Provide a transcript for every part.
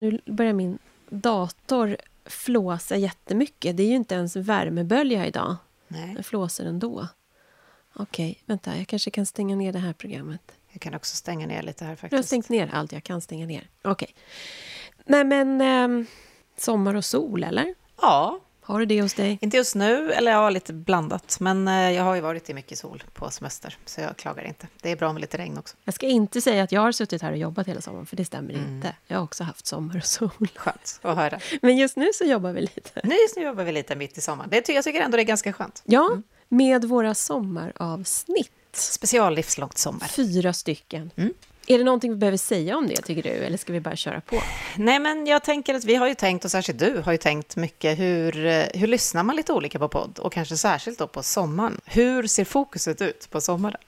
Nu börjar min dator flåsa jättemycket. Det är ju inte ens värmebölja idag. Nej. Den flåsar ändå. Okej, vänta. Jag kanske kan stänga ner det här programmet. Jag kan också stänga ner lite här Jag har faktiskt. stängt ner allt jag kan stänga ner. Okej. Nej, men... ehm, sommar och sol, eller? Ja, Har du det hos dig? inte just nu, eller ja, lite blandat. Men eh, jag har ju varit i mycket sol på semester, så jag klagar inte. Det är bra med lite regn också. Jag ska inte säga att jag har suttit här och jobbat hela sommaren, för det stämmer inte. Jag har också haft sommar och sol. Skönt att höra. Men just nu så jobbar vi lite. Nu, just nu jobbar vi lite mitt i sommaren. Det, jag tycker ändå det är ganska skönt. Ja, med våra sommaravsnitt. Special livslångt sommar. Fyra stycken. Mm. Är det någonting vi behöver säga om det, tycker du? Eller ska vi bara köra på? Nej, men jag tänker att vi har ju tänkt, och särskilt du har ju tänkt mycket, hur, eh, hur lyssnar man lite olika på podd? Och kanske särskilt då på sommaren. Hur ser fokuset ut på sommaren?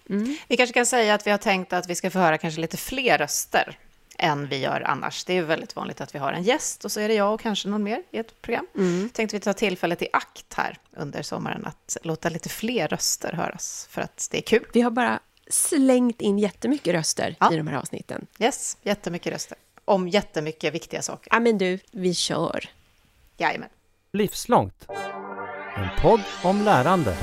Vi kanske kan säga att vi har tänkt att vi ska få höra kanske lite fler röster än vi gör annars. Det är ju väldigt vanligt att vi har en gäst och så är det jag och kanske någon mer i ett program. Tänkte vi ta tillfället i akt här under sommaren att låta lite fler röster höras för att det är kul. Vi har bara slängt in jättemycket röster Ja. i de här avsnitten. Yes, jättemycket röster. Om jättemycket viktiga saker. Ja, men du, vi kör. Jajamän. Livslångt. En podd om lärande.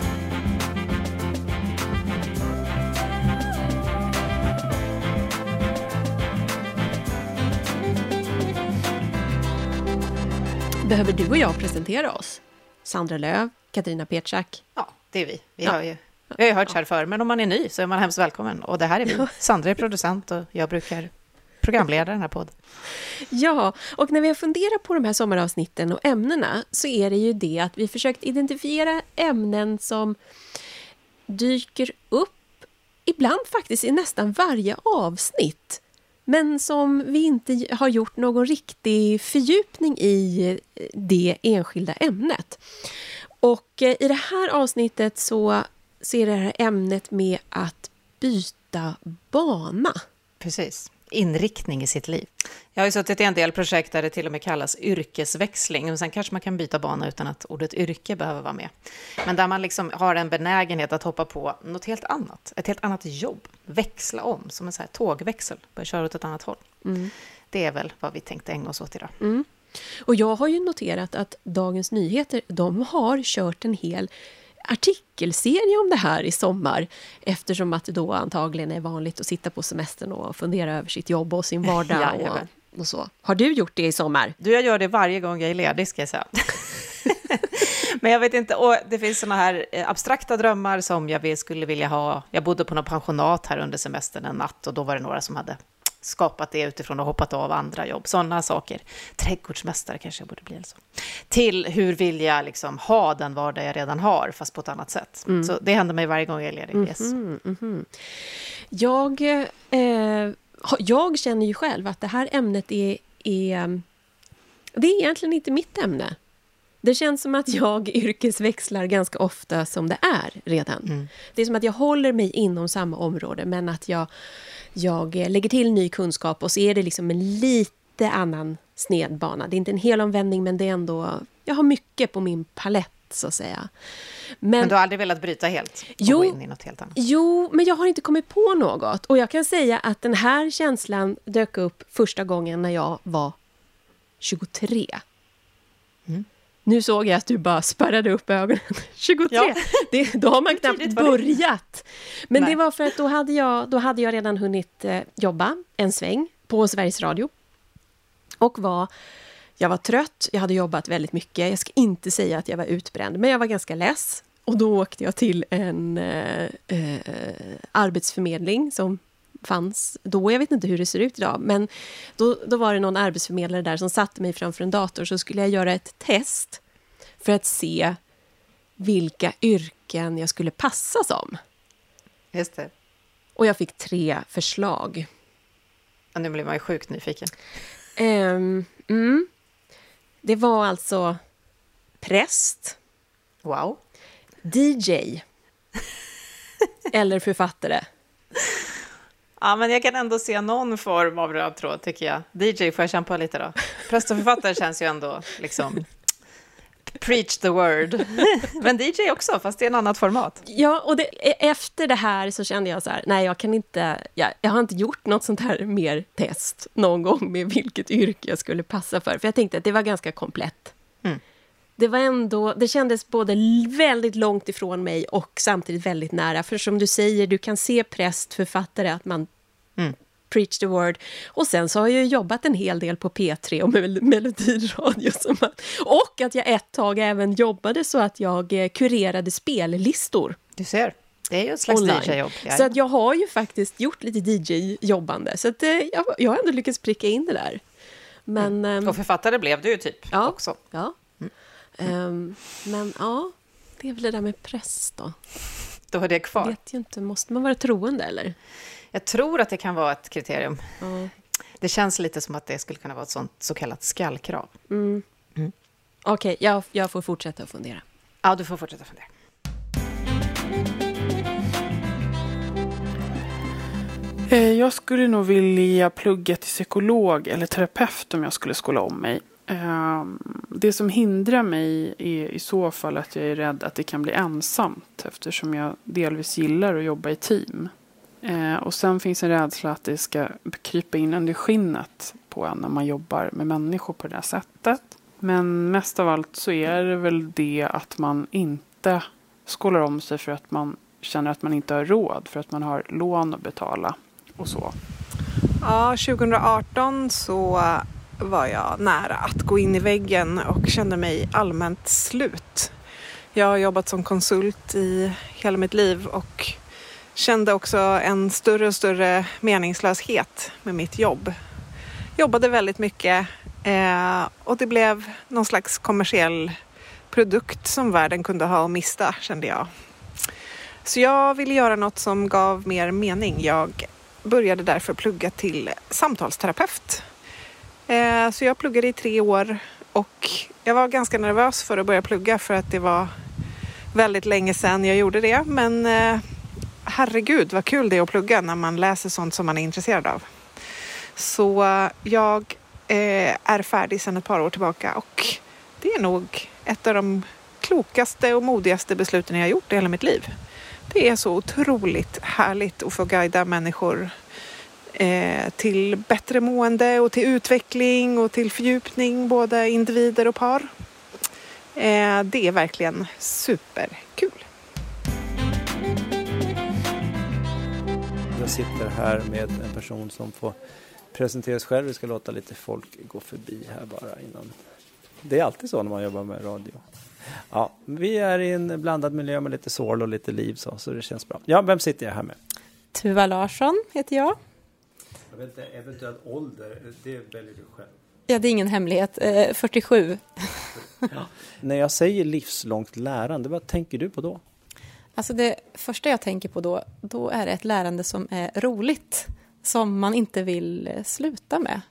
Behöver du och jag presentera oss? Sandra Löv, Katarina Petschak. Ja, det är vi. Vi Ja. har ju vi har hört här förr, men om man är ny så är man hemskt välkommen. Och det här är vi. Sandra är producent och jag brukar programleda den här podden. Ja, och när vi har funderat på de här sommaravsnitten och ämnena så är det ju det att vi försökt identifiera ämnen som dyker upp ibland faktiskt i nästan varje avsnitt men som vi inte har gjort någon riktig fördjupning i det enskilda ämnet. Och eh, i det här avsnittet så ser det här ämnet med att byta bana. Precis. Inriktning i sitt liv. Jag har ju suttit i en del projekt där det till och med kallas yrkesväxling. Men sen kanske man kan byta bana utan att ordet yrke behöver vara med. Men där man liksom har en benägenhet att hoppa på något helt annat. Ett helt annat jobb. Växla om, som en så här tågväxel. Börja köra åt ett annat håll. Det är väl vad vi tänkte ägna oss åt idag. Och jag har ju noterat att Dagens Nyheter, de har kört en hel artikelserie om det här i sommar eftersom att det då antagligen är vanligt att sitta på semestern och fundera över sitt jobb och sin vardag Jajamän. och, och så. Har du gjort det i sommar? Du, jag gör det varje gång jag är ledig, ska jag säga. Men jag vet inte, och det finns såna här eh, abstrakta drömmar som jag skulle vilja ha. Jag bodde på något pensionat här under semestern en natt och då var det några som hade skapat det utifrån och hoppat av andra jobb. Sådana saker. Trädgårdsmästare kanske jag borde bli. Eller så. Till hur vill jag liksom ha den vardag jag redan har, fast på ett annat sätt. Så det händer mig varje gång jag är ledig. Yes. Jag, eh, jag känner ju själv att det här ämnet är, är... Det är egentligen inte mitt ämne. Det känns som att jag yrkesväxlar ganska ofta som det är redan. Det är som att jag håller mig inom samma område men att jag, jag lägger till ny kunskap och så är det liksom en lite annan snedbana. Det är inte en hel omvändning men det är ändå... Jag har mycket på min palett så att säga. Men du har aldrig velat bryta helt Jo. in i något helt annat? Jo, men jag har inte kommit på något. Och jag kan säga att den här känslan dök upp första gången när jag var 23. Nu såg jag att du bara spärrade upp ögonen. 23! Ja. Det, då har man knappt börjat. Men Nej. det var för att då hade jag, då hade jag redan hunnit eh, jobba en sväng på Sveriges Radio. Och var, jag var trött, jag hade jobbat väldigt mycket. Jag ska inte säga att jag var utbränd, men jag var ganska less. Och då åkte jag till en eh, eh, arbetsförmedling som fanns då. Jag vet inte hur det ser ut idag, men då, då var det någon arbetsförmedlare där som satte mig framför en dator så skulle jag göra ett test för att se vilka yrken jag skulle passa som. Just det. Och jag fick tre förslag. Och nu blir man ju sjukt nyfiken. Ehm, mm. Det var alltså präst, Wow. DJ eller författare. Ja, men jag kan ändå se någon form av röd tråd, tycker jag. DJ får jag kämpa lite då. Präst och författare känns ju ändå liksom Preach the word. Men DJ också, fast i en annat format. Ja, och det, e, efter det här så kände jag så här, nej jag kan inte, jag, jag har inte gjort något sånt här mer test någon gång med vilket yrke jag skulle passa för. För jag tänkte att det var ganska komplett. Mm. Det var ändå, det kändes både väldigt långt ifrån mig och samtidigt väldigt nära. För som du säger, du kan se präst, författare, att man Mm. preach the word. Och sen så har jag jobbat en hel del på P3 och mel melodiradio. Som att, och att jag ett tag även jobbade så att jag eh, kurerade spellistor Du ser, det är ju ett slags. DJ-jobb. Så att jag har ju faktiskt gjort lite DJ-jobbande. Så att, eh, jag, jag har ändå lyckats pricka in det där. Men... ehm, Och författare blev du ju typ Ja. också. ja. Ehm, men ja, det är väl det där med präst då. Då var det kvar. Vet ju inte, måste man vara troende eller? Jag tror att det kan vara ett kriterium. Ja. Det känns lite som att det skulle kunna vara ett sånt så kallat skallkrav. Mm. Okej, jag, jag får fortsätta att fundera. Ja, du får fortsätta fundera. Eh, Jag skulle nog vilja plugga till psykolog eller terapeut om jag skulle skola om mig. Ehm, det som hindrar mig är i så fall att jag är rädd att det kan bli ensamt eftersom jag delvis gillar att jobba i team. Eh, Och sen finns en rädsla att det ska krypa in under skinnet på en när man jobbar med människor på det här sättet. Men mest av allt så är det väl det att man inte skolar om sig för att man känner att man inte har råd för att man har lån att betala och så. Ja, 2018 så var jag nära att gå in i väggen och kände mig allmänt slut. Jag har jobbat som konsult i hela mitt liv och kände också en större och större meningslöshet med mitt jobb. Jobbade väldigt mycket eh, och det blev någon slags kommersiell produkt som världen kunde ha och mista kände jag. Så jag ville göra något som gav mer mening. Jag började därför plugga till samtalsterapeut. Eh, så jag pluggade i tre år och jag var ganska nervös för att börja plugga för att det var väldigt länge sedan jag gjorde det. Men eh, herregud vad kul det är att plugga när man läser sånt som man är intresserad av. Så jag eh, är färdig sedan ett par år tillbaka och det är nog ett av de klokaste och modigaste besluten jag har gjort i hela mitt liv. Det är så otroligt härligt att få guida människor till bättre mående och till utveckling och till fördjupning, både individer och par. Eh, det är verkligen superkul. Jag sitter här med en person som får presentera sig själv. Vi ska låta lite folk gå förbi här bara innan. Det är alltid så när man jobbar med radio. Ja, vi är i en blandad miljö med lite sorl och lite liv så, så det känns bra. Ja, vem sitter jag här med? Tuva Larsson heter jag. Jag vet inte, eventuell ålder, det väljer du själv. Ja, det är ingen hemlighet. Eh, 47. När jag säger livslångt lärande, vad tänker du på då? Alltså det första jag tänker på då, då är det ett lärande som är roligt. Som man inte vill eh, sluta med.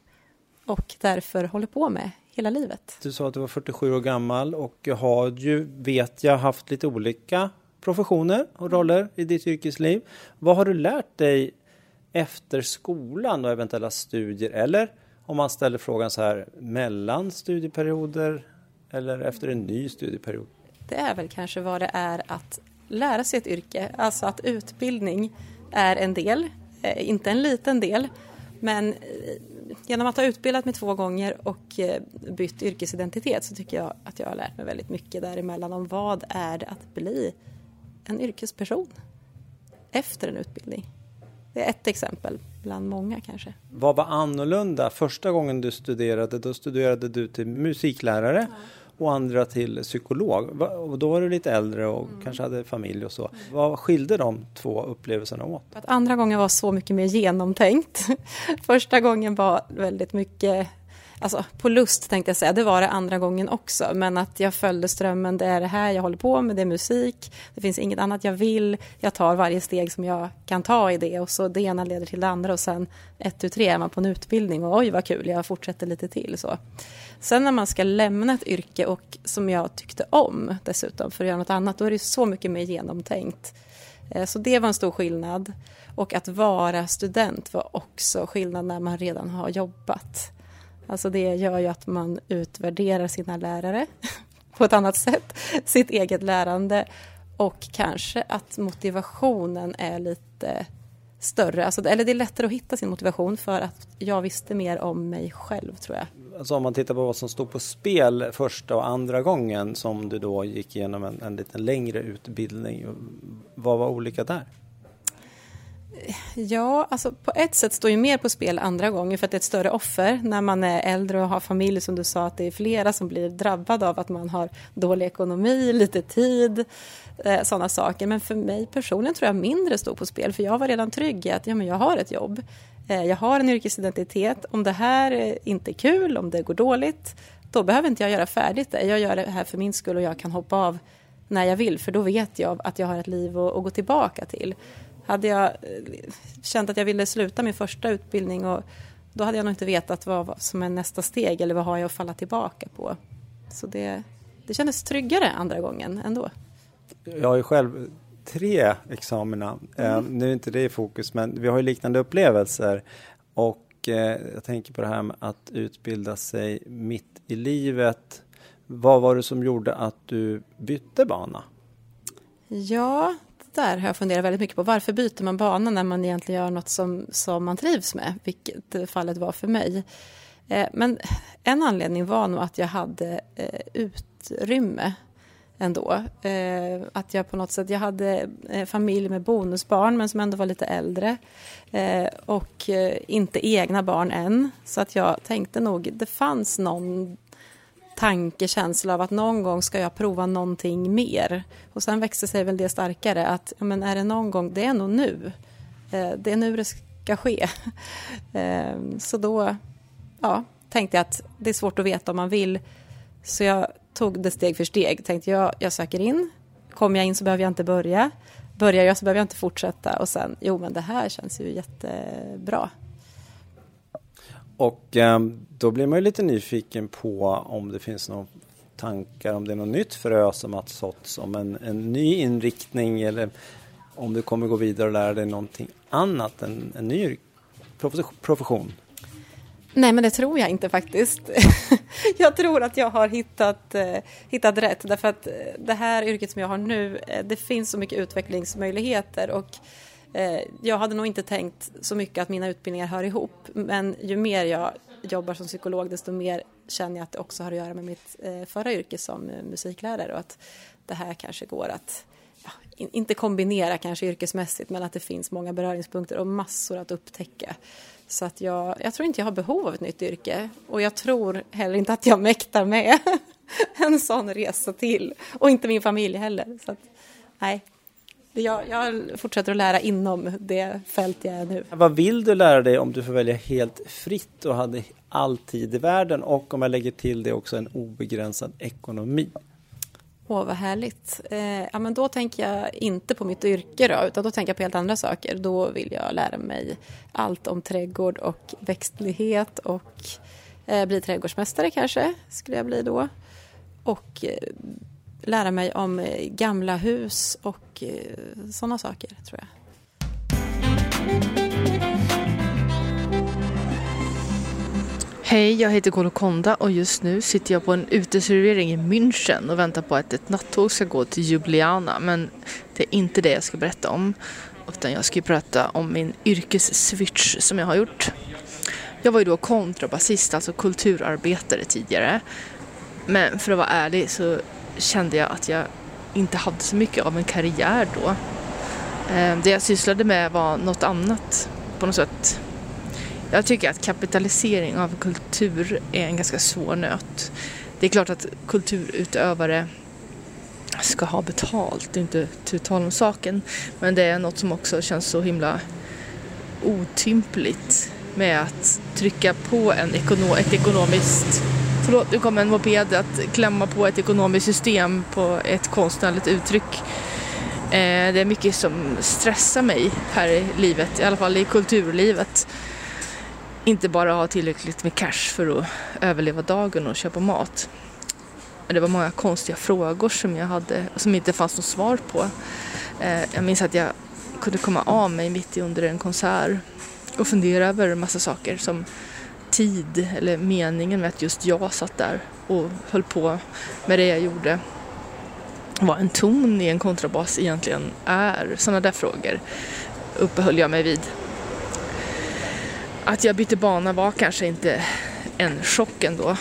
Och därför håller på med hela livet. Du sa att du var 47 år gammal och har ju, vet jag, haft lite olika professioner och roller i ditt yrkesliv. Vad har du lärt dig efter skolan och eventuella studier? Eller om man ställer frågan så här, mellan studieperioder eller efter en ny studieperiod? Det är väl kanske vad det är att lära sig ett yrke. Alltså att utbildning är en del, eh, inte en liten del. Men eh, genom att ha utbildat mig två gånger och eh, bytt yrkesidentitet så tycker jag att jag har lärt mig väldigt mycket däremellan om vad är det att bli en yrkesperson efter en utbildning. Det är ett exempel bland många kanske. Vad var annorlunda? Första gången du studerade, då studerade du till musiklärare och andra till psykolog. Och då var du lite äldre och kanske hade familj och så. Vad skilde de två upplevelserna åt? Att andra gången var så mycket mer genomtänkt. Första gången var väldigt mycket, alltså på lust tänkte jag säga, det var det andra gången också. Men att jag följde strömmen, det är det här jag håller på med, det är musik, det finns inget annat jag vill. Jag tar varje steg som jag kan ta i det och så det ena leder till det andra och sen ett, tu, tre är man på en utbildning och oj vad kul, jag fortsätter lite till så. Sen när man ska lämna ett yrke och som jag tyckte om dessutom för att göra något annat, då är det så mycket mer genomtänkt. Eh, så det var en stor skillnad. Och att vara student var också skillnad när man redan har jobbat. Alltså det gör ju att man utvärderar sina lärare på ett annat sätt sitt eget lärande och kanske att motivationen är lite större. Alltså, eller det är lättare att hitta sin motivation för att jag visste mer om mig själv tror jag. Alltså om man tittar på vad som stod på spel första och andra gången som du då gick igenom en, en lite längre utbildning. Vad var olika där? Ja, alltså på ett sätt står ju mer på spel andra gången för att det är ett större offer när man är äldre och har familj som du sa att det är flera som blir drabbade av att man har dålig ekonomi, lite tid, eh, sådana saker. Men för mig personligen tror jag mindre stod på spel för jag var redan trygg i att ja, men jag har ett jobb. Eh, jag har en yrkesidentitet. Om det här inte är kul, om det går dåligt, då behöver inte jag göra färdigt det. Jag gör det här för min skull och jag kan hoppa av när jag vill för då vet jag att jag har ett liv att, att gå tillbaka till. Hade jag eh, känt att jag ville sluta min första utbildning och då hade jag nog inte vetat vad som är nästa steg eller vad har jag att falla tillbaka på. Så det, det kändes tryggare andra gången ändå. Jag har ju själv tre examina. Eh, mm. nu är inte det i fokus, men vi har ju liknande upplevelser. Och eh, jag tänker på det här med att utbilda sig mitt i livet. Vad var det som gjorde att du bytte bana? Ja, där har jag funderat väldigt mycket på. Varför byter man bana när man egentligen gör något som, som man trivs med? Vilket fallet var för mig. Eh, men en anledning var nog att jag hade eh, utrymme ändå. Eh, att jag på något sätt, jag hade familj med bonusbarn men som ändå var lite äldre. Och inte egna barn än. Så att jag tänkte nog, det fanns någon tankekänsla av att någon gång ska jag prova någonting mer. Och sen växte sig väl det starkare att ja, men är det någon gång, det är nog nu. Eh, det är nu det ska ske. Eh, så då ja, tänkte jag att det är svårt att veta om man vill. Så jag tog det steg för steg. Tänkte jag, jag söker in. Kommer jag in så behöver jag inte börja. Börjar jag så behöver jag inte fortsätta. Och sen, jo men det här känns ju jättebra. Och ehm, då blir man ju lite nyfiken på om det finns några tankar, om det är något nytt frö som har såtts, om en, en ny inriktning eller om du kommer gå vidare och lära dig någonting annat, en, en ny profession? Nej, men det tror jag inte faktiskt. jag tror att jag har hittat, eh, hittat rätt därför att eh, det här yrket som jag har nu, eh, det finns så mycket utvecklingsmöjligheter och Eh, jag hade nog inte tänkt så mycket att mina utbildningar hör ihop men ju mer jag jobbar som psykolog desto mer känner jag att det också har att göra med mitt eh, förra yrke som eh, musiklärare och att det här kanske går att ja, inte kombinera kanske yrkesmässigt men att det finns många beröringspunkter och massor att upptäcka. Så att jag, jag tror inte jag har behov av ett nytt yrke och jag tror heller inte att jag mäktar med en sån resa till och inte min familj heller. Så att, nej, jag, jag fortsätter att lära inom det fält jag är nu. Vad vill du lära dig om du får välja helt fritt och hade all tid i världen och om jag lägger till det också en obegränsad ekonomi? Åh, vad härligt. Eh, ja, men då tänker jag inte på mitt yrke då, utan då tänker jag på helt andra saker. Då vill jag lära mig allt om trädgård och växtlighet och eh, bli trädgårdsmästare kanske, skulle jag bli då. Och eh, lära mig om eh, gamla hus och eh, sådana saker, tror jag. Hej, jag heter Golokonda och just nu sitter jag på en uteservering i München och väntar på att ett nattåg ska gå till Ljubljana. Men det är inte det jag ska berätta om, utan jag ska prata om min yrkesswitch som jag har gjort. Jag var ju då kontrabasist, alltså kulturarbetare tidigare. Men för att vara ärlig så kände jag att jag inte hade så mycket av en karriär då. Eh, det jag sysslade med var något annat på något sätt. Jag tycker att kapitalisering av kultur är en ganska svår nöt. Det är klart att kulturutövare ska ha betalt, det är inte tu tal om saken. Men det är något som också känns så himla otympligt med att trycka på en ekono ett ekonomiskt förlåt, nu kom en moped att klämma på ett ekonomiskt system på ett konstnärligt uttryck. Eh, det är mycket som stressar mig här i livet, i alla fall i kulturlivet. Inte bara ha tillräckligt med cash för att överleva dagen och köpa mat. Det var många konstiga frågor som jag hade, som inte fanns något svar på. Eh, jag minns att jag kunde komma av mig mitt i under en konsert och fundera över en massa saker som tid eller meningen med att just jag satt där och höll på med det jag gjorde. Vad en ton i en kontrabas egentligen är, sådana där frågor uppehöll jag mig vid. Att jag bytte bana var kanske inte en chock ändå.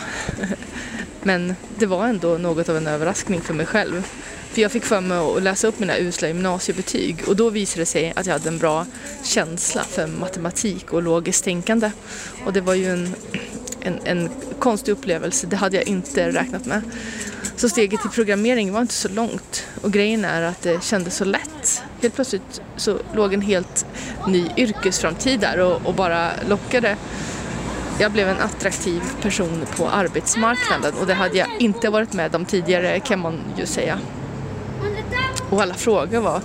Men det var ändå något av en överraskning för mig själv. För jag fick för mig att läsa upp mina usla gymnasiebetyg och då visade det sig att jag hade en bra känsla för matematik och logiskt tänkande. Och det var ju en, en, en konstig upplevelse, det hade jag inte räknat med. Så steget till programmering var inte så långt och grejen är att det kändes så lätt. Helt plötsligt så låg en helt ny yrkesframtid där och, och bara lockade. Jag blev en attraktiv person på arbetsmarknaden och det hade jag inte varit med om tidigare kan man ju säga. Och alla frågor var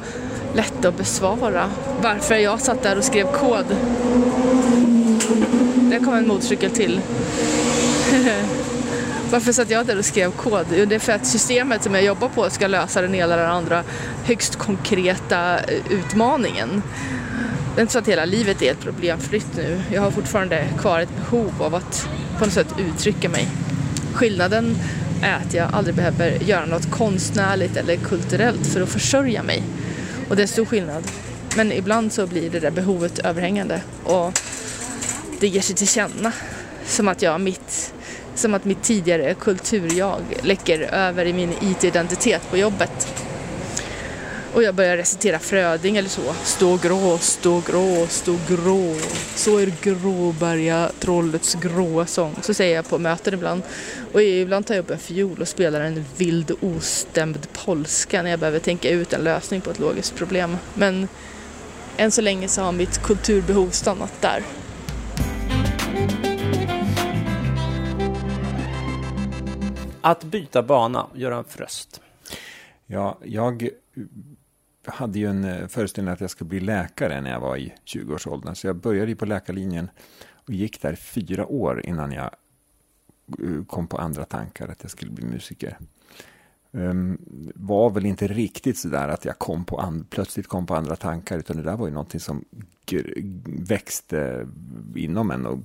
lätta att besvara. Varför jag satt där och skrev kod. Där kom en motorcykel till. Varför satt jag där och skrev kod? Jo, det är för att systemet som jag jobbar på ska lösa den ena eller andra högst konkreta eh, utmaningen. Det är inte så att hela livet är ett problemfritt nu. Jag har fortfarande kvar ett behov av att på något sätt uttrycka mig. Skillnaden är att jag aldrig behöver göra något konstnärligt eller kulturellt för att försörja mig. Och det är stor skillnad. Men ibland så blir det där behovet överhängande och det ger sig till känna. Som att jag mitt, som att mitt tidigare kulturjag läcker över i min IT-identitet på jobbet. Och jag börjar recitera Fröding eller så. Stå grå, stå grå, stå grå. Så är Gråberga trollets gråa sång. Så säger jag på möten ibland. Och ibland tar jag upp en fiol och spelar en vild ostämd polska när jag behöver tänka ut en lösning på ett logiskt problem. Men än så länge så har mitt kulturbehov stannat där. Att byta bana, Göran Fröst. Ja, jag hade ju en eh, föreställning att jag skulle bli läkare när jag var i 20-årsåldern. Så jag började på läkarlinjen och gick där fyra år innan jag eh, kom på andra tankar att jag skulle bli musiker. Um, var väl inte riktigt så där att jag kom på and, plötsligt kom på andra tankar, utan det där var ju någonting som växte inom en och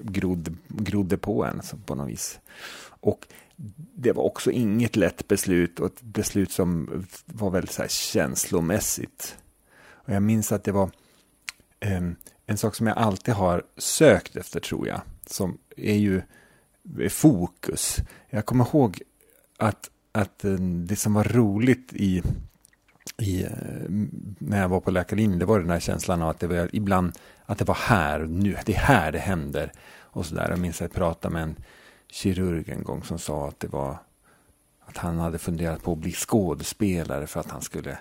grodde, grodde på en på något vis. Och det var också inget lätt beslut och ett beslut som var väldigt så här känslomässigt. Och jag minns att det var eh, en sak som jag alltid har sökt efter, tror jag, som är ju fokus. Jag kommer ihåg att, att eh, det som var roligt i, i, eh, när jag var på läkarlinjen, det var den här känslan av att det var ibland att det var här, nu, det är här det händer. Och så där. Jag minns att jag pratade med en kirurg en gång som sa att det var att han hade funderat på att bli skådespelare för att han skulle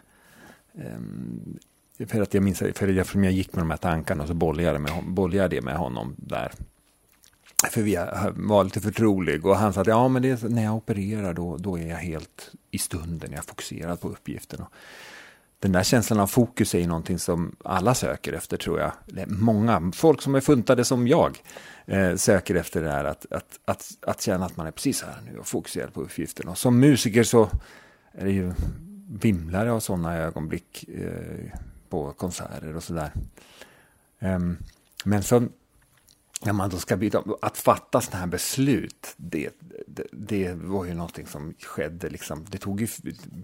um, för att jag minns, för jag, jag gick med de här tankarna och så bollade jag, med, bollade jag med honom där. För vi var lite förtrolig och han sa att ja, men det, när jag opererar då, då är jag helt i stunden, jag är fokuserad på uppgiften. Och den där känslan av fokus är ju någonting som alla söker efter tror jag. Många, folk som är funtade som jag eh, söker efter det här att, att, att, att känna att man är precis här nu och fokuserad på uppgiften. Och som musiker så är det ju vimlare av sådana ögonblick eh, på konserter och sådär. Um, men så när man då ska byta, att fatta sådana här beslut, det, det, det, var ju någonting som skedde liksom, det tog ju,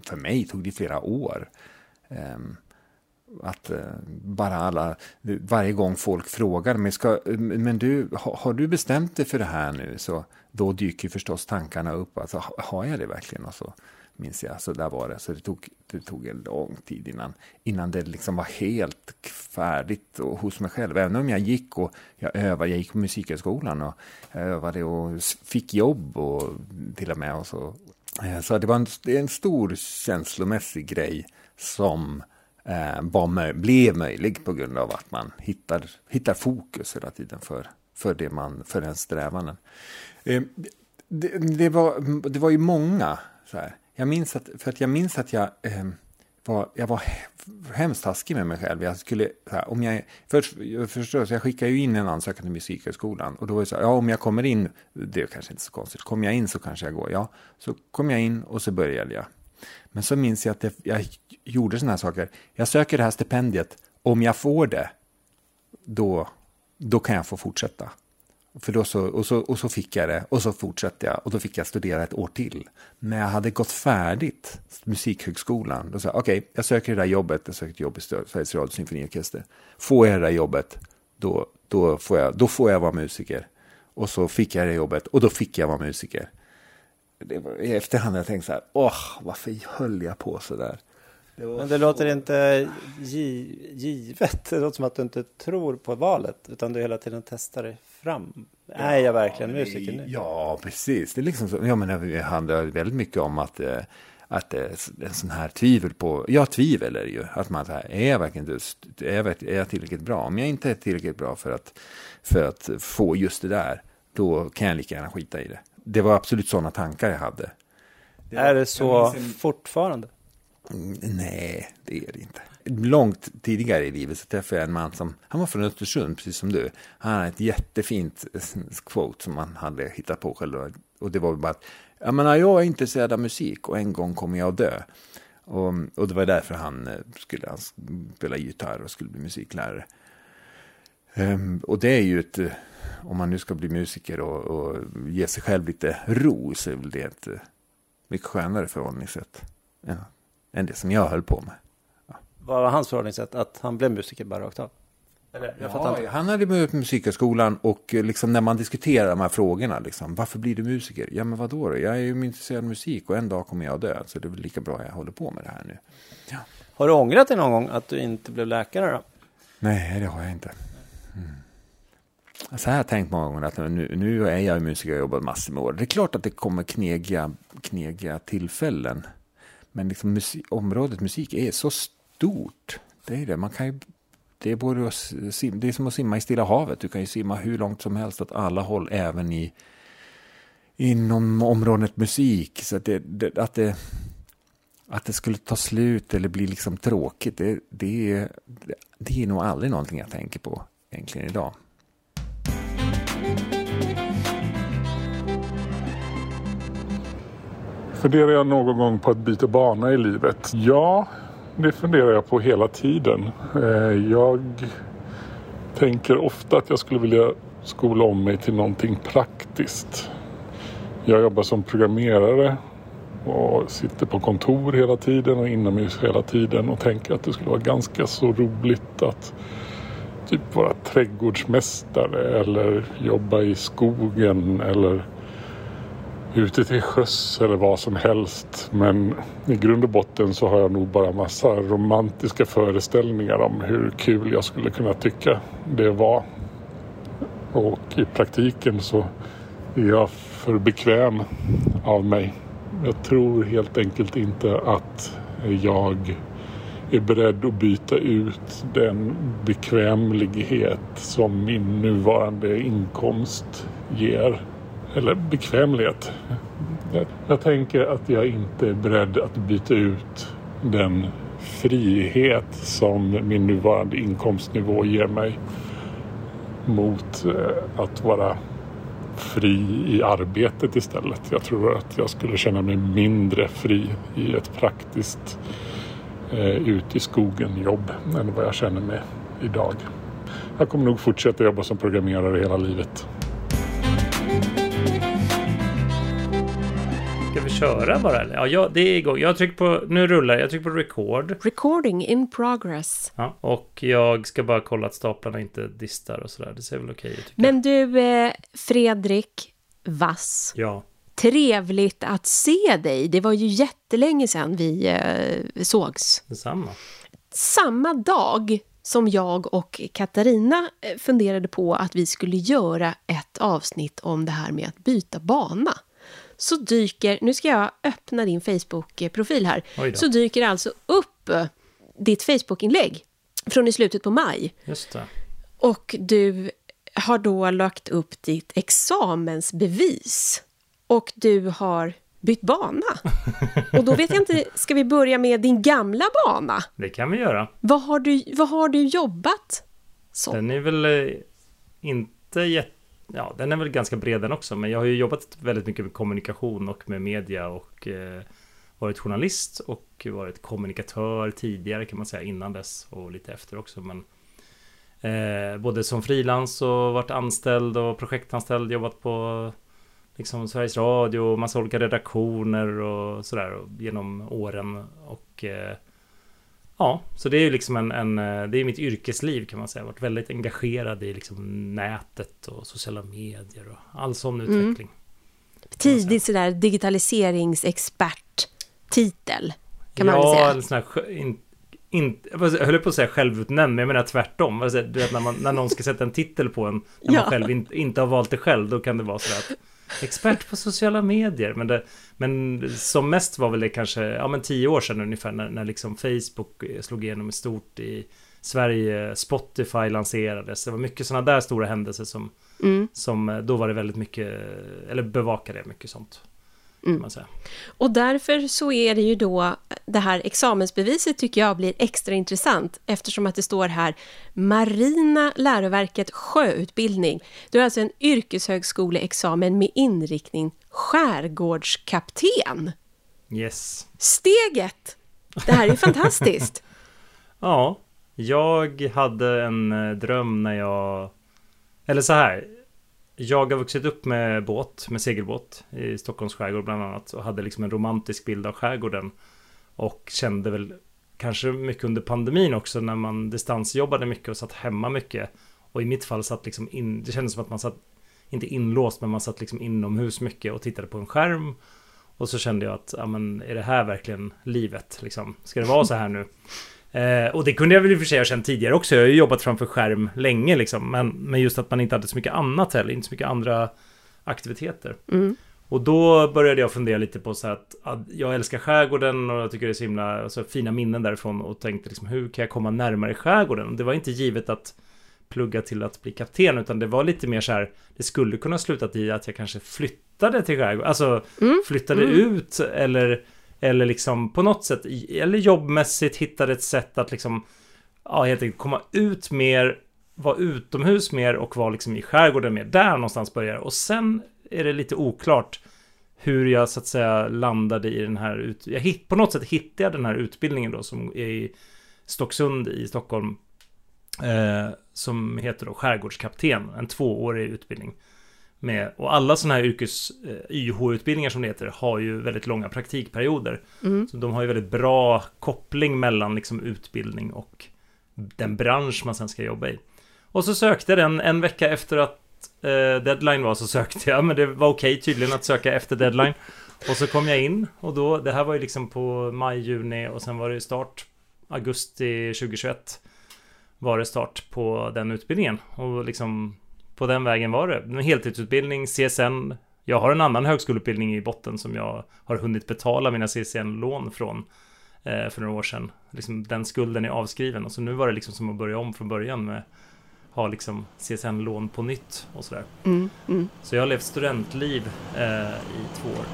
för mig tog det flera år. Ehm, att eh, bara alla, varje gång folk frågar men, ska, men du, har, du bestämt dig för det här nu? Så då dyker förstås tankarna upp, alltså har jag det verkligen? Och så minns jag, så där var det. Så det tog, det tog en lång tid innan, innan det liksom var helt färdigt och hos mig själv. Även om jag gick och jag övade, jag gick på musikhögskolan och jag övade och fick jobb och till och med. Och så. Eh, så det var en, en stor känslomässig grej som eh, var, blev möjlig på grund av att man hittar, hittar fokus hela tiden för, för, det man, för ens strävanden. Eh, det, det, var, det var ju många. Så här. Jag minns att, för att jag minns att jag, eh, var, jag var hemskt taskig med mig själv. Jag skulle, här, om jag, först, förstås, jag skickade ju in en ansökan till Musikhögskolan och då var det så här, ja om jag kommer in, det är kanske inte så konstigt, kommer jag in så kanske jag går. Ja, så kom jag in och så började jag. Men så minns jag att det, jag gjorde sådana här saker. Jag söker det här stipendiet. Om jag får det, då, då kan jag få fortsätta. För då så, och, så, och så fick jag det och så fortsatte jag och då fick jag studera ett år till. När jag hade gått färdigt Musikhögskolan, då sa jag okej, okay, jag söker det där jobbet, jag söker ett jobb i Sveriges Radio Symfoniorkester. Får jag det där jobbet, då, då, får jag, då får jag vara musiker. Och så fick jag det jobbet och då fick jag vara musiker. Det var, I efterhand har jag tänkt så här, åh, varför höll jag på så där? Det Men det låter inte givet. Det låter som att du inte tror på valet, utan du hela tiden testar dig fram. Ja, är jag verkligen musiker nu? Ja, precis. Det är liksom så, jag menar, det handlar väldigt mycket om att eh, att det är en sån här tvivel på, ja tvivel är det ju, att man säger, är jag verkligen är jag, är jag tillräckligt bra? Om jag inte är tillräckligt bra för att, för att få just det där, då kan jag lika gärna skita i det. Det var absolut sådana tankar jag hade. Det är det så fortfarande? Mm, nej, det är det inte. Långt tidigare i livet så träffade jag en man som, han var från Östersund, precis som du. Han hade ett jättefint quote som han hade hittat på själv. Och det var bara att, jag menar, jag är intresserad av musik och en gång kommer jag att dö. Och, och det var därför han eh, skulle han spela gitarr och skulle bli musiklärare. Um, och det är ju ett, eh, om man nu ska bli musiker och, och ge sig själv lite ro så är väl det ett eh, mycket skönare förhållningssätt. Ja än det som jag höll på med. Ja. Vad var hans förhållningssätt? Att han blev musiker bara rakt av? Eller, ja, han hade börjat musikhögskolan och eh, liksom när man diskuterar de här frågorna, liksom, varför blir du musiker? Ja, men vadå då? Jag är ju intresserad av musik och en dag kommer jag att dö, så det är väl lika bra jag håller på med det här nu. Ja. Har du ångrat dig någon gång att du inte blev läkare då? Nej, det har jag inte. Mm. Så här har jag tänkt många gånger att nu, nu är jag musiker och har jobbat massor med år. Det är klart att det kommer knegiga, knegiga tillfällen. Men liksom musik, området musik är så stort. Det är det. Man kan ju, det, är både att, det är som att simma i Stilla havet. Du kan ju simma hur långt som helst åt alla håll, även i inom området musik. Så att det, det, att, det, att det skulle ta slut eller bli liksom tråkigt, det, det, det är nog aldrig någonting jag tänker på egentligen idag. Funderar jag någon gång på att byta bana i livet? Ja, det funderar jag på hela tiden. Eh, jag tänker ofta att jag skulle vilja skola om mig till någonting praktiskt. Jag jobbar som programmerare och sitter på kontor hela tiden och inomhus hela tiden och tänker att det skulle vara ganska så roligt att typ vara trädgårdsmästare eller jobba i skogen eller ute till sjöss eller vad som helst. Men i grund och botten så har jag nog bara massa romantiska föreställningar om hur kul jag skulle kunna tycka det var. Och i praktiken så är jag för bekväm av mig. Jag tror helt enkelt inte att jag är beredd att byta ut den bekvämlighet som min nuvarande inkomst ger eller bekvämlighet. Jag, tänker att jag inte är beredd att byta ut den frihet som min nuvarande inkomstnivå ger mig mot eh, att vara fri i arbetet istället. Jag tror att jag skulle känna mig mindre fri i ett praktiskt eh, ut i skogen jobb än vad jag känner mig idag. Jag kommer nog fortsätta jobba som programmerare hela livet. köra bara? Eller? Ja, ja, det är igång. Jag trycker på, nu rullar jag, trycker på record. Recording in progress. Ja, och jag ska bara kolla att staplarna inte distar och sådär. Det ser väl okej ut. Men du, eh, Fredrik Vass. Ja. Trevligt att se dig. Det var ju jättelänge sedan vi eh, sågs. Detsamma. Samma dag som jag och Katarina eh, funderade på att vi skulle göra ett avsnitt om det här med att byta bana så dyker, nu ska jag öppna din Facebook-profil här, så dyker alltså upp eh, ditt Facebook-inlägg från i slutet på maj. Just det. Och du har då lagt upp ditt examensbevis. Och du har bytt bana. Och då vet jag inte, ska vi börja med din gamla bana? Det kan vi göra. Vad har du, vad har du jobbat som? Den är väl eh, inte jätte ja, den är väl ganska bred den också, men jag har ju jobbat väldigt mycket med kommunikation och med media och eh, varit journalist och varit kommunikatör tidigare kan man säga innan dess och lite efter också. Men eh, både som frilans och varit anställd och projektanställd, jobbat på liksom Sveriges Radio och massa olika redaktioner och sådär genom åren. Och eh, ja, så det är ju liksom en, en, eh, det är mitt yrkesliv kan man säga. Varit väldigt engagerad i liksom nätet och sociala medier och all sån Mm. utveckling. Tidigt sådär digitaliseringsexpert-titel. Kan man ja, väl säga. eller sån här, sj- in, in, jag höll på att säga självutnämnd, men jag menar tvärtom. Du vet när, man, när någon ska sätta en titel på en, när Ja. man själv in, inte har valt det själv, då kan det vara sådär att expert på sociala medier. Men, det, men som mest var väl det kanske, ja men tio år sedan ungefär, när, när liksom Facebook eh, slog igenom stort i Sverige, Spotify lanserades. Det var mycket sådana där stora händelser som, Mm. som eh, då var det väldigt mycket, eller bevakade mycket sånt. Mm. Och därför så är det ju då det här examensbeviset tycker jag blir extra intressant eftersom att det står här Marina läroverket sjöutbildning. Du har alltså en yrkeshögskoleexamen med inriktning skärgårdskapten. Yes. Steget! Det här är fantastiskt. Ja, jag hade en eh, dröm när jag... Eller så här. Jag har vuxit upp med båt, med segelbåt i Stockholms skärgård bland annat och hade liksom en romantisk bild av skärgården. Och kände väl kanske mycket under pandemin också när man distansjobbade mycket och satt hemma mycket. Och i mitt fall satt liksom in, det kändes som att man satt, inte inlåst, men man satt liksom inomhus mycket och tittade på en skärm. Och så kände jag att, ja men är det här verkligen livet liksom? Ska det vara så här nu? Eh, och det kunde jag väl i och för sig ha känt tidigare också. Jag har ju jobbat framför skärm länge liksom. Men, men just att man inte hade så mycket annat heller, inte så mycket andra aktiviteter. Mm. Och då började jag fundera lite på så här att, att jag älskar skärgården och jag tycker det är så himla alltså, fina minnen därifrån och tänkte liksom hur kan jag komma närmare skärgården? Och det var inte givet att plugga till att bli kapten utan det var lite mer så här det skulle kunna slutat i att jag kanske flyttade till skärgården, alltså Mm. flyttade Mm. ut eller eller liksom på något sätt eller jobbmässigt hittade ett sätt att liksom ja helt enkelt komma ut mer vara utomhus mer och vara liksom i skärgården mer där någonstans börjar och sen är det lite oklart hur jag så att säga landade i den här ut jag hitt, på något sätt hittade jag den här utbildningen då som är i Stocksund i Stockholm eh, som heter då skärgårdskapten, en tvåårig utbildning. Med, och alla sådana här yrkes eh, YH-utbildningar som det heter har ju väldigt långa praktikperioder. Mm. Så de har ju väldigt bra koppling mellan liksom utbildning och den bransch man sen ska jobba i. Och så sökte den en vecka efter att eh, deadline var så sökte jag, men det var okej tydligen att söka efter deadline. Och så kom jag in och då, det här var ju liksom på maj, juni och sen var det start augusti 2021 var det start på den utbildningen. Och liksom på den vägen var det. En heltidsutbildning, CSN. Jag har en annan högskoleutbildning i botten som jag har hunnit betala mina CSN-lån från eh, för några år sedan. Liksom, den skulden är avskriven och så nu var det liksom som att börja om från början med ha liksom CSN-lån på nytt och sådär. Mm, mm. Så jag har levt studentliv eh, i två år.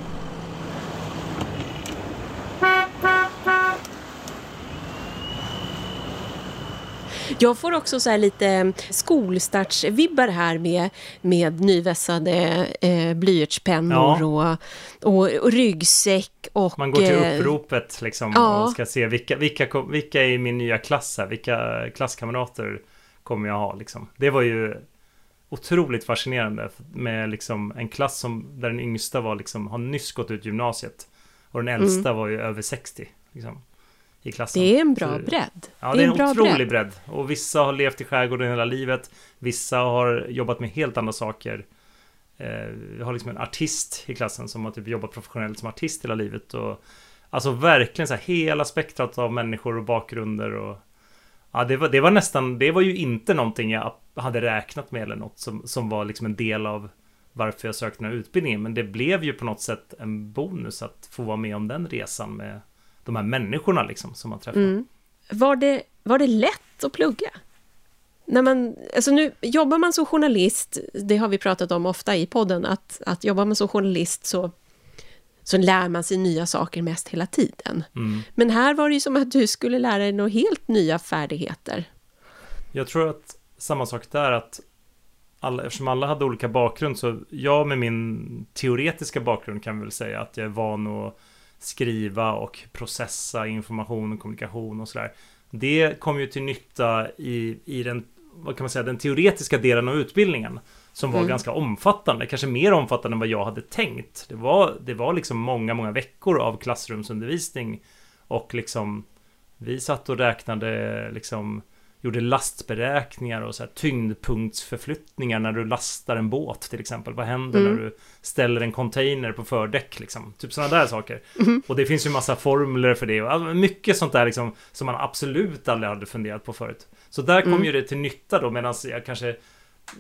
Jag får också så här lite skolstartsvibbar här med, med nyvässade eh, blyertspennor Ja. och, och, och ryggsäck och... Man går till eh, uppropet liksom ja. och ska se vilka, vilka, vilka är i min nya klass här, vilka klasskamrater kommer jag ha liksom. Det var ju otroligt fascinerande med liksom en klass som där den yngsta var liksom har nyss gått ut gymnasiet och den äldsta var ju över 60 liksom, i klassen. Det är en bra bredd. Ja, det är en, bra otrolig bredd. Och vissa har levt i skärgården hela livet. Vissa har jobbat med helt andra saker. Eh, vi har liksom en artist i klassen som har typ jobbat professionellt som artist hela livet. Och, alltså verkligen så här hela spektrat av människor och bakgrunder. Och, ja, det, var, det var nästan, det var ju inte någonting jag hade räknat med eller något som, som var liksom en del av varför jag sökte den här utbildningen. Men det blev ju på något sätt en bonus att få vara med om den resan med de här människorna liksom som man träffar. Mm. Var, det, var det lätt att plugga? När man, alltså nu jobbar man som journalist, det har vi pratat om ofta i podden, att, att jobbar man som journalist så, så lär man sig nya saker mest hela tiden. Mm. Men här var det ju som att du skulle lära dig några helt nya färdigheter. Jag tror att samma sak där att alla, eftersom alla hade olika bakgrund så jag med min teoretiska bakgrund kan väl säga att jag är van att skriva och processa information och kommunikation och sådär. Det kom ju till nytta i, i den vad kan man säga, den teoretiska delen av utbildningen. Som var Mm. ganska omfattande, kanske mer omfattande än vad jag hade tänkt. Det var, det var liksom många, många veckor av klassrumsundervisning. Och liksom, vi satt och räknade liksom gjorde lastberäkningar och så här tyngdpunktsförflyttningar när du lastar en båt till exempel. Vad händer Mm. när du ställer en container på fördäck liksom? Typ sådana där saker. Mhm. Och det finns ju massa formler för det och all- mycket sånt där liksom som man absolut aldrig hade funderat på förut. Så där kom Mm. ju det till nytta då medan jag kanske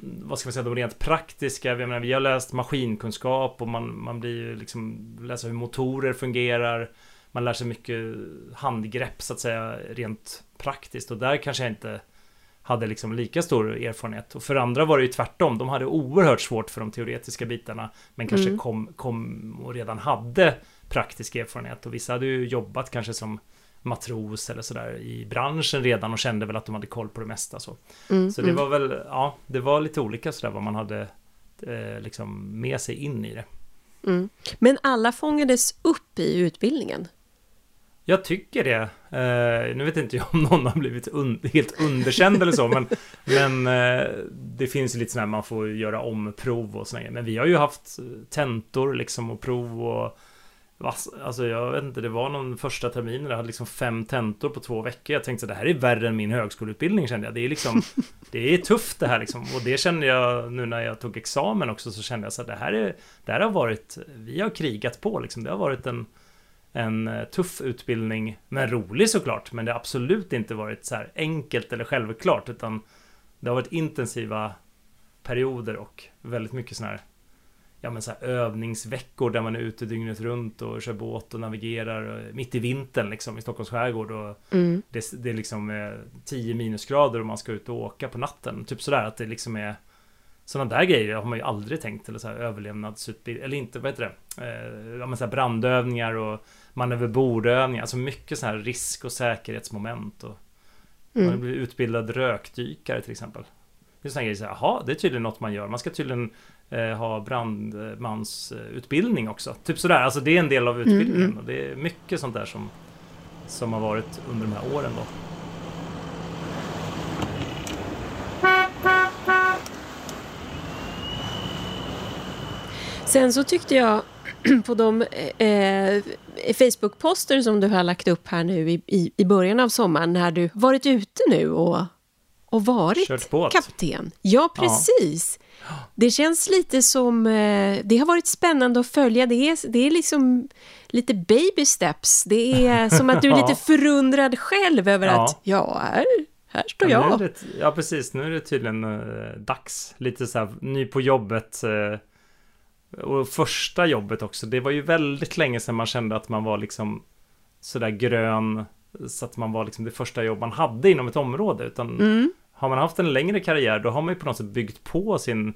vad ska man säga, de rent praktiska, jag menar, vi har läst maskinkunskap och man, man blir ju liksom, läser hur motorer fungerar. Man lär sig mycket handgrepp så att säga, rent praktiskt och där kanske jag inte hade liksom lika stor erfarenhet. Och för andra var det ju tvärtom, de hade oerhört svårt för de teoretiska bitarna, men kanske Mm. kom, kom och redan hade praktisk erfarenhet och vissa hade ju jobbat kanske som matros eller sådär i branschen redan och kände väl att de hade koll på det mesta så. Mm, Så det mm. var väl, ja, det var lite olika sådär vad man hade eh, liksom med sig in i det. Mm. Men alla fångades upp i utbildningen. Jag tycker det. Eh, nu vet inte jag om någon har blivit un helt underkänd eller så, men, men eh, det finns lite sådär man får göra om prov och sådär. Men vi har ju haft eh, tentor liksom och prov och Alltså jag vet inte, det var någon första termin där jag hade liksom fem tentor på två veckor. Jag tänkte så det här är värre än min högskoleutbildning kände jag. Det är liksom, det är tufft det här liksom. Och det kände jag nu när jag tog examen också så kände jag så att det här är, det här har varit, vi har krigat på liksom. Det har varit en en eh, tuff utbildning, men rolig såklart. Men det har absolut inte varit så här enkelt eller självklart, utan det har varit intensiva perioder och väldigt mycket sådana här, ja men så övningsveckor där man är ute dygnet runt och kör båt och navigerar eh, mitt i vintern liksom i Stockholms skärgård och Mm. det, det är liksom eh, 10 minusgrader och man ska ut och åka på natten. Typ sådär att det liksom är sådana där grejer har man ju aldrig tänkt eller så här överlevnadsutbildning eller inte, vad heter det? Eh, ja men så här brandövningar och man över bordövningar, alltså mycket så här risk och säkerhetsmoment och man Mm. blir utbildad rökdykare till exempel. Det är sådana grejer, så här, jaha, det är tydligen något man gör. Man ska tydligen eh, ha brandmansutbildning också. Typ sådär, alltså det är en del av utbildningen. mm. Och det är mycket sånt där som, som har varit under de här åren då. Sen så tyckte jag på de eh, Facebook-poster som du har lagt upp här nu i, i, i början av sommaren när du varit ute nu och, och varit kapten. Ja, precis. Det känns lite som... Eh, det har varit spännande att följa. Det är, det är liksom lite baby steps. Det är som att du är lite förundrad själv över Ja. att ja, här, här står Ja, jag. det, ja, precis. Nu är det tydligen eh, dags. Lite så här ny på jobbet. Eh, och första jobbet också. Det var ju väldigt länge sedan man kände att man var liksom sådär grön. Så att man var liksom det första jobb man hade inom ett område. Utan Mm. har man haft en längre karriär då har man ju på något sätt byggt på sin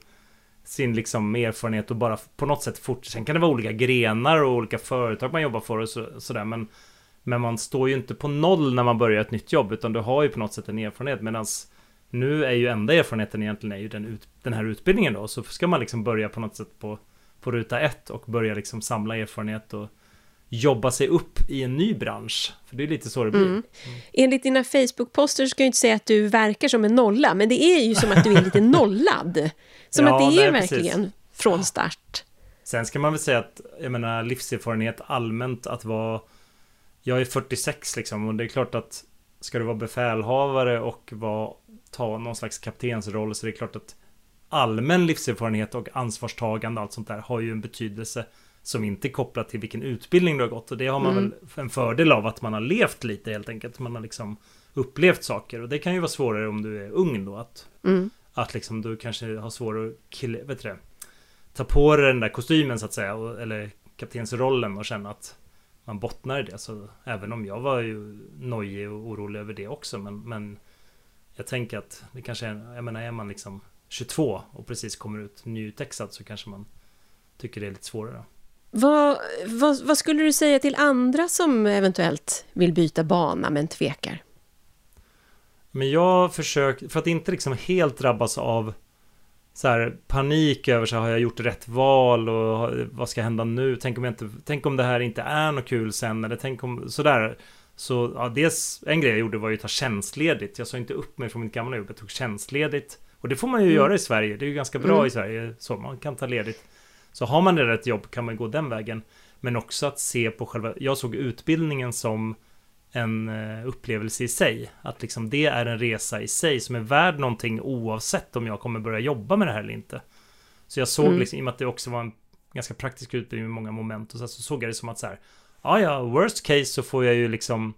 sin liksom erfarenhet och bara på något sätt fort. Sen kan det vara olika grenar och olika företag man jobbar för och så, sådär. Men, men man står ju inte på noll när man börjar ett nytt jobb utan du har ju på något sätt en erfarenhet. Medan nu är ju enda erfarenheten egentligen är ju den, ut, den här utbildningen då. Så ska man liksom börja på något sätt på, på ruta ett och börja liksom samla erfarenhet och jobba sig upp i en ny bransch. För det är lite så det blir. Mm. Enligt dina Facebook-poster ska jag inte säga att du verkar som en nolla, men det är ju som att du är lite nollad. Som Ja, att det är nej, precis. verkligen från start. Sen ska man väl säga att, jag menar livserfarenhet allmänt att vara Jag är 46 liksom och det är klart att Ska du vara befälhavare och vara, ta någon slags kaptensroll så det är klart att Allmän livserfarenhet och ansvarstagande och allt sånt där har ju en betydelse Som inte är kopplat till vilken utbildning du har gått och det har man Mm. väl en fördel av att man har levt lite helt enkelt Man har liksom upplevt saker och det kan ju vara svårare om du är ung då att Mm. att liksom du kanske har svårare att kill, vet det, ta på dig den där kostymen så att säga, och, eller kaptensrollen och känna att man bottnar i det. Så även om jag var ju nojig och orolig över det också, men, men jag tänker att det kanske är, jag menar är man liksom 22 och precis kommer ut nyutexad så kanske man tycker det är lite svårare. Vad, vad, vad skulle du säga till andra som eventuellt vill byta bana men tvekar? Men jag försöker, för att inte liksom helt drabbas av så här, panik över så här, har jag gjort rätt val och vad ska hända nu? Tänk om, jag inte, tänk om det här inte är något kul sen eller tänk om sådär. Så ja, dels en grej jag gjorde var ju att ta tjänstledigt. Jag sa inte upp mig från mitt gamla jobb, jag tog tjänstledigt. Och det får man ju Mm. göra i Sverige. Det är ju ganska bra Mm. i Sverige. Så man kan ta ledigt. Så har man redan ett jobb kan man gå den vägen. Men också att se på själva... Jag såg utbildningen som en eh, upplevelse i sig. Att liksom det är en resa i sig som är värd någonting oavsett om jag kommer börja jobba med det här eller inte. Så jag såg Mm. liksom, i och med att det också var en ganska praktisk utbildning med många moment och så, så såg jag det som att så här, ja ja, worst case så får jag ju liksom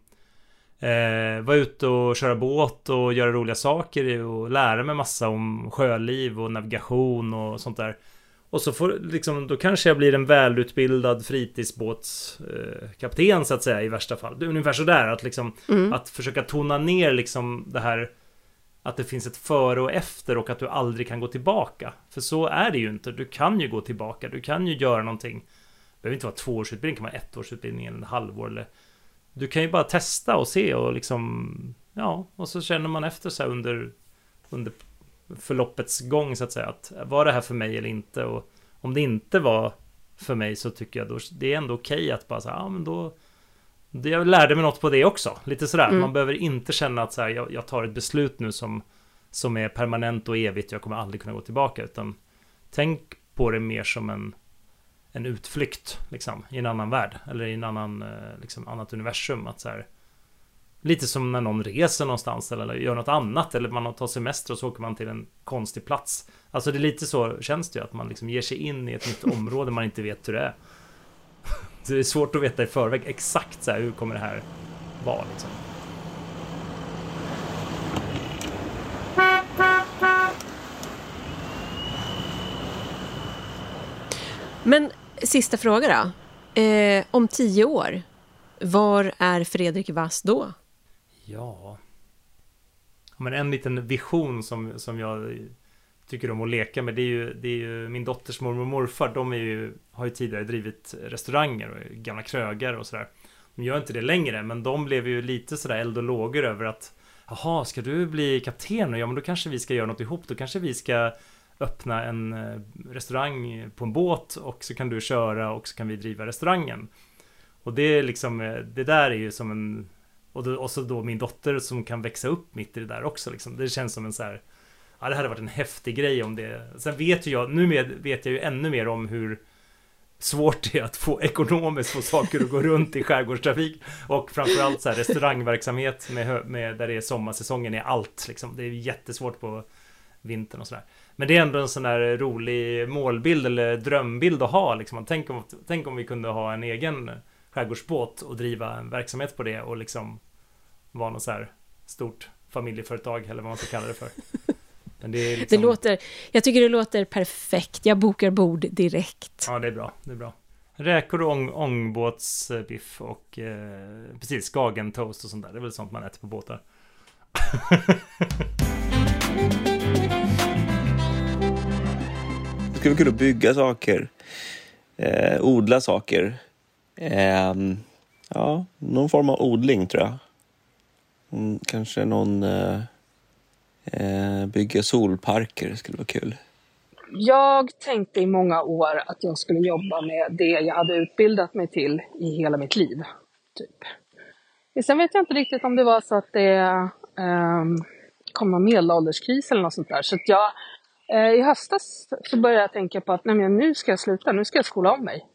eh, vara ute och köra båt och göra roliga saker och lära mig massa om sjöliv och navigation och sånt där. Och så får liksom, då kanske jag blir en välutbildad fritidsbåtskapten eh, så att säga i värsta fall. Det är ungefär sådär att liksom Mm. att försöka tona ner liksom det här att det finns ett före och efter och att du aldrig kan gå tillbaka. För så är det ju inte. Du kan ju gå tillbaka. Du kan ju göra någonting. Det behöver inte vara tvåårsutbildning, det kan vara ettårsutbildning eller en halvår eller Du kan ju bara testa och se och liksom Ja, och så känner man efter så här under Under förloppets gång så att säga att var det här för mig eller inte och om det inte var för mig så tycker jag då det är ändå okej att bara säga ja men då det- jag lärde mig något på det också. Lite sådär. Mm. Man behöver inte känna att så här, jag, jag tar ett beslut nu som, som är permanent och evigt. Jag kommer aldrig kunna gå tillbaka. Utan tänk på det mer som en, en utflykt liksom, i en annan värld. Eller i en annan, eh, liksom, annat universum. Att så här, lite som när någon reser någonstans eller gör något annat. Eller man tar semester och så åker man till en konstig plats. Alltså det är lite så känns det ju. Att man liksom ger sig in i ett nytt område man inte vet hur det är. Så det är svårt att veta i förväg exakt så här, hur kommer det här vara liksom. Men sista fråga då. Eh, om tio år, var är Fredrik Wass då? Ja. Men en liten vision som, som jag tycker om att leka med det är ju, det är ju min dotters mormor och morfar. De är ju, har ju tidigare drivit restauranger och gamla krögar och sådär. De gör inte det längre men de blev ju lite sådär eld och lågor över att Jaha, ska du bli kapten? Ja men då kanske vi ska göra något ihop. Då kanske vi ska öppna en eh, restaurang på en båt och så kan du köra och så kan vi driva restaurangen. Och det är liksom, eh, det där är ju som en och, då, och så då min dotter som kan växa upp mitt i det där också liksom. Det känns som en så här Ja det hade varit en häftig grej om det Sen vet ju jag, nu vet jag ju ännu mer om hur Svårt det är att få ekonomiskt få saker att gå runt i skärgårdstrafik Och framförallt så här restaurangverksamhet med, med där det är sommarsäsongen är allt liksom. Det är jättesvårt på vintern och sådär men det är ändå en sån där rolig målbild eller drömbild att ha liksom. Tänk om, tänk om vi kunde ha en egen skärgårdsbåt och driva en verksamhet på det och liksom vara något så här stort familjeföretag eller vad man ska kalla det för. Det liksom, Det låter, jag tycker det låter perfekt. Jag bokar bord direkt. Ja, det är bra. Det är bra. Räkor och ång, ångbåtsbiff och eh, precis skagentoast och sånt där. Det är väl sånt man äter på båtar. skulle vara kul att bygga saker, eh, odla saker. Eh, ja, någon form av odling tror jag. Mm, kanske någon eh, eh, bygga solparker skulle vara kul. Jag tänkte i många år att jag skulle jobba med det jag hade utbildat mig till i hela mitt liv. Typ. Sen vet jag inte riktigt om det var så att det eh, kom någon medelålderskris eller något sånt där. Så att jag, Eh, i höstas så började jag tänka på att nej, men nu ska jag sluta, nu ska jag skola om mig.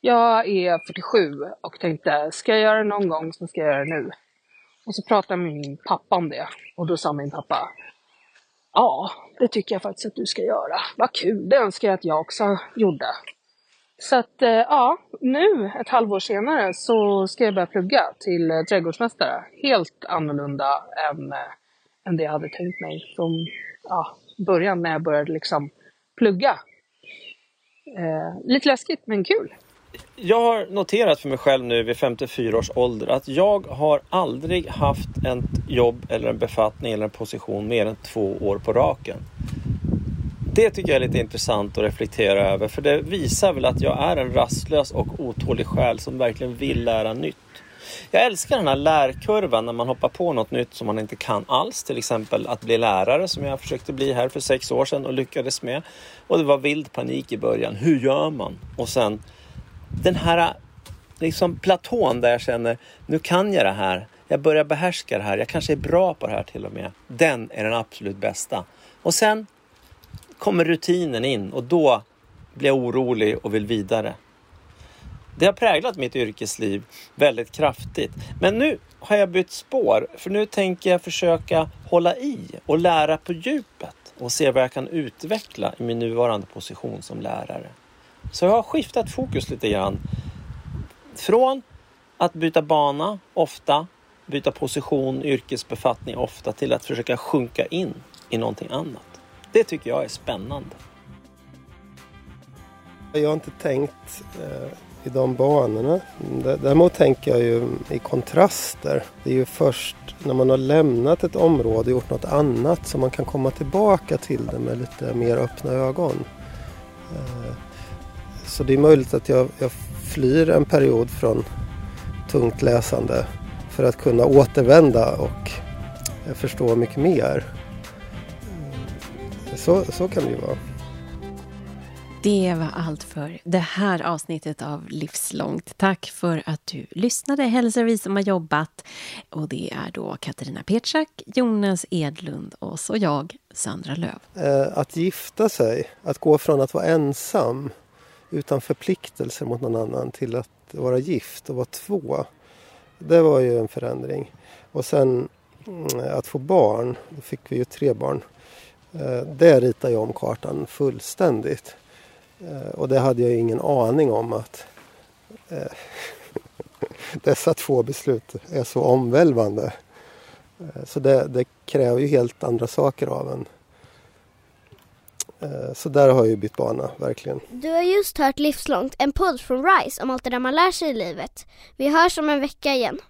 Jag är 47 och tänkte, ska jag göra det någon gång så ska jag göra det nu. Och så pratade min pappa om det. Och då sa min pappa, Ja, det tycker jag faktiskt att du ska göra. Vad kul, det önskar jag att jag också gjorde. Så att eh, ja, nu ett halvår senare så ska jag börja plugga till eh, trädgårdsmästare. Helt annorlunda än, än det jag hade tänkt mig från ja, början när jag började liksom plugga. Eh, lite läskigt men kul. Jag har noterat för mig själv nu vid 54 års ålder att jag har aldrig haft ett jobb eller en befattning eller en position mer än två år på raken. Det tycker jag är lite intressant att reflektera över för det visar väl att jag är en rastlös och otålig själ som verkligen vill lära nytt. Jag älskar den här lärkurvan när man hoppar på något nytt som man inte kan alls. Till exempel att bli lärare som jag försökte bli här för sex år sedan och lyckades med. Och det var vild panik i början. Hur gör man? Och sen den här liksom platån där jag känner nu kan jag det här. Jag börjar behärska det här. Jag kanske är bra på det här till och med. Den är den absolut bästa. Och sen kommer rutinen in och då blir jag orolig och vill vidare. Det har präglat mitt yrkesliv väldigt kraftigt. Men nu har jag bytt spår för nu tänker jag försöka hålla i och lära på djupet och se vad jag kan utveckla i min nuvarande position som lärare. Så jag har skiftat fokus lite grann. Från att byta bana ofta, byta position, yrkesbefattning ofta till att försöka sjunka in i någonting annat. Det tycker jag är spännande. Jag har inte tänkt eh, i de banorna. Däremot tänker jag ju i kontraster. Det är ju först när man har lämnat ett område och gjort något annat som man kan komma tillbaka till det med lite mer öppna ögon. Eh, så det är möjligt att jag, jag flyr en period från tungt läsande för att kunna återvända och förstå mycket mer. Så, så kan det ju vara. Det var allt för det här avsnittet av Livslångt. Tack för att du lyssnade, hälsar vi som har jobbat. Och det är då Katarina Petschak, Jonas Edlund och så jag, Sandra Löv. Eh, att gifta sig, att gå från att vara ensam utan förpliktelser mot någon annan till att vara gift och vara två. Det var ju en förändring. Och sen mm, att få barn, då fick vi ju tre barn. Eh, det ritar jag om kartan fullständigt. Eh, och det hade jag ingen aning om att eh, dessa två beslut är så omvälvande. Eh, så det, det, kräver ju helt andra saker av en. Så där har jag ju bytt bana, verkligen. Du har just hört Livslångt, en podd från RISE om allt det där man lär sig i livet. Vi hörs om en vecka igen.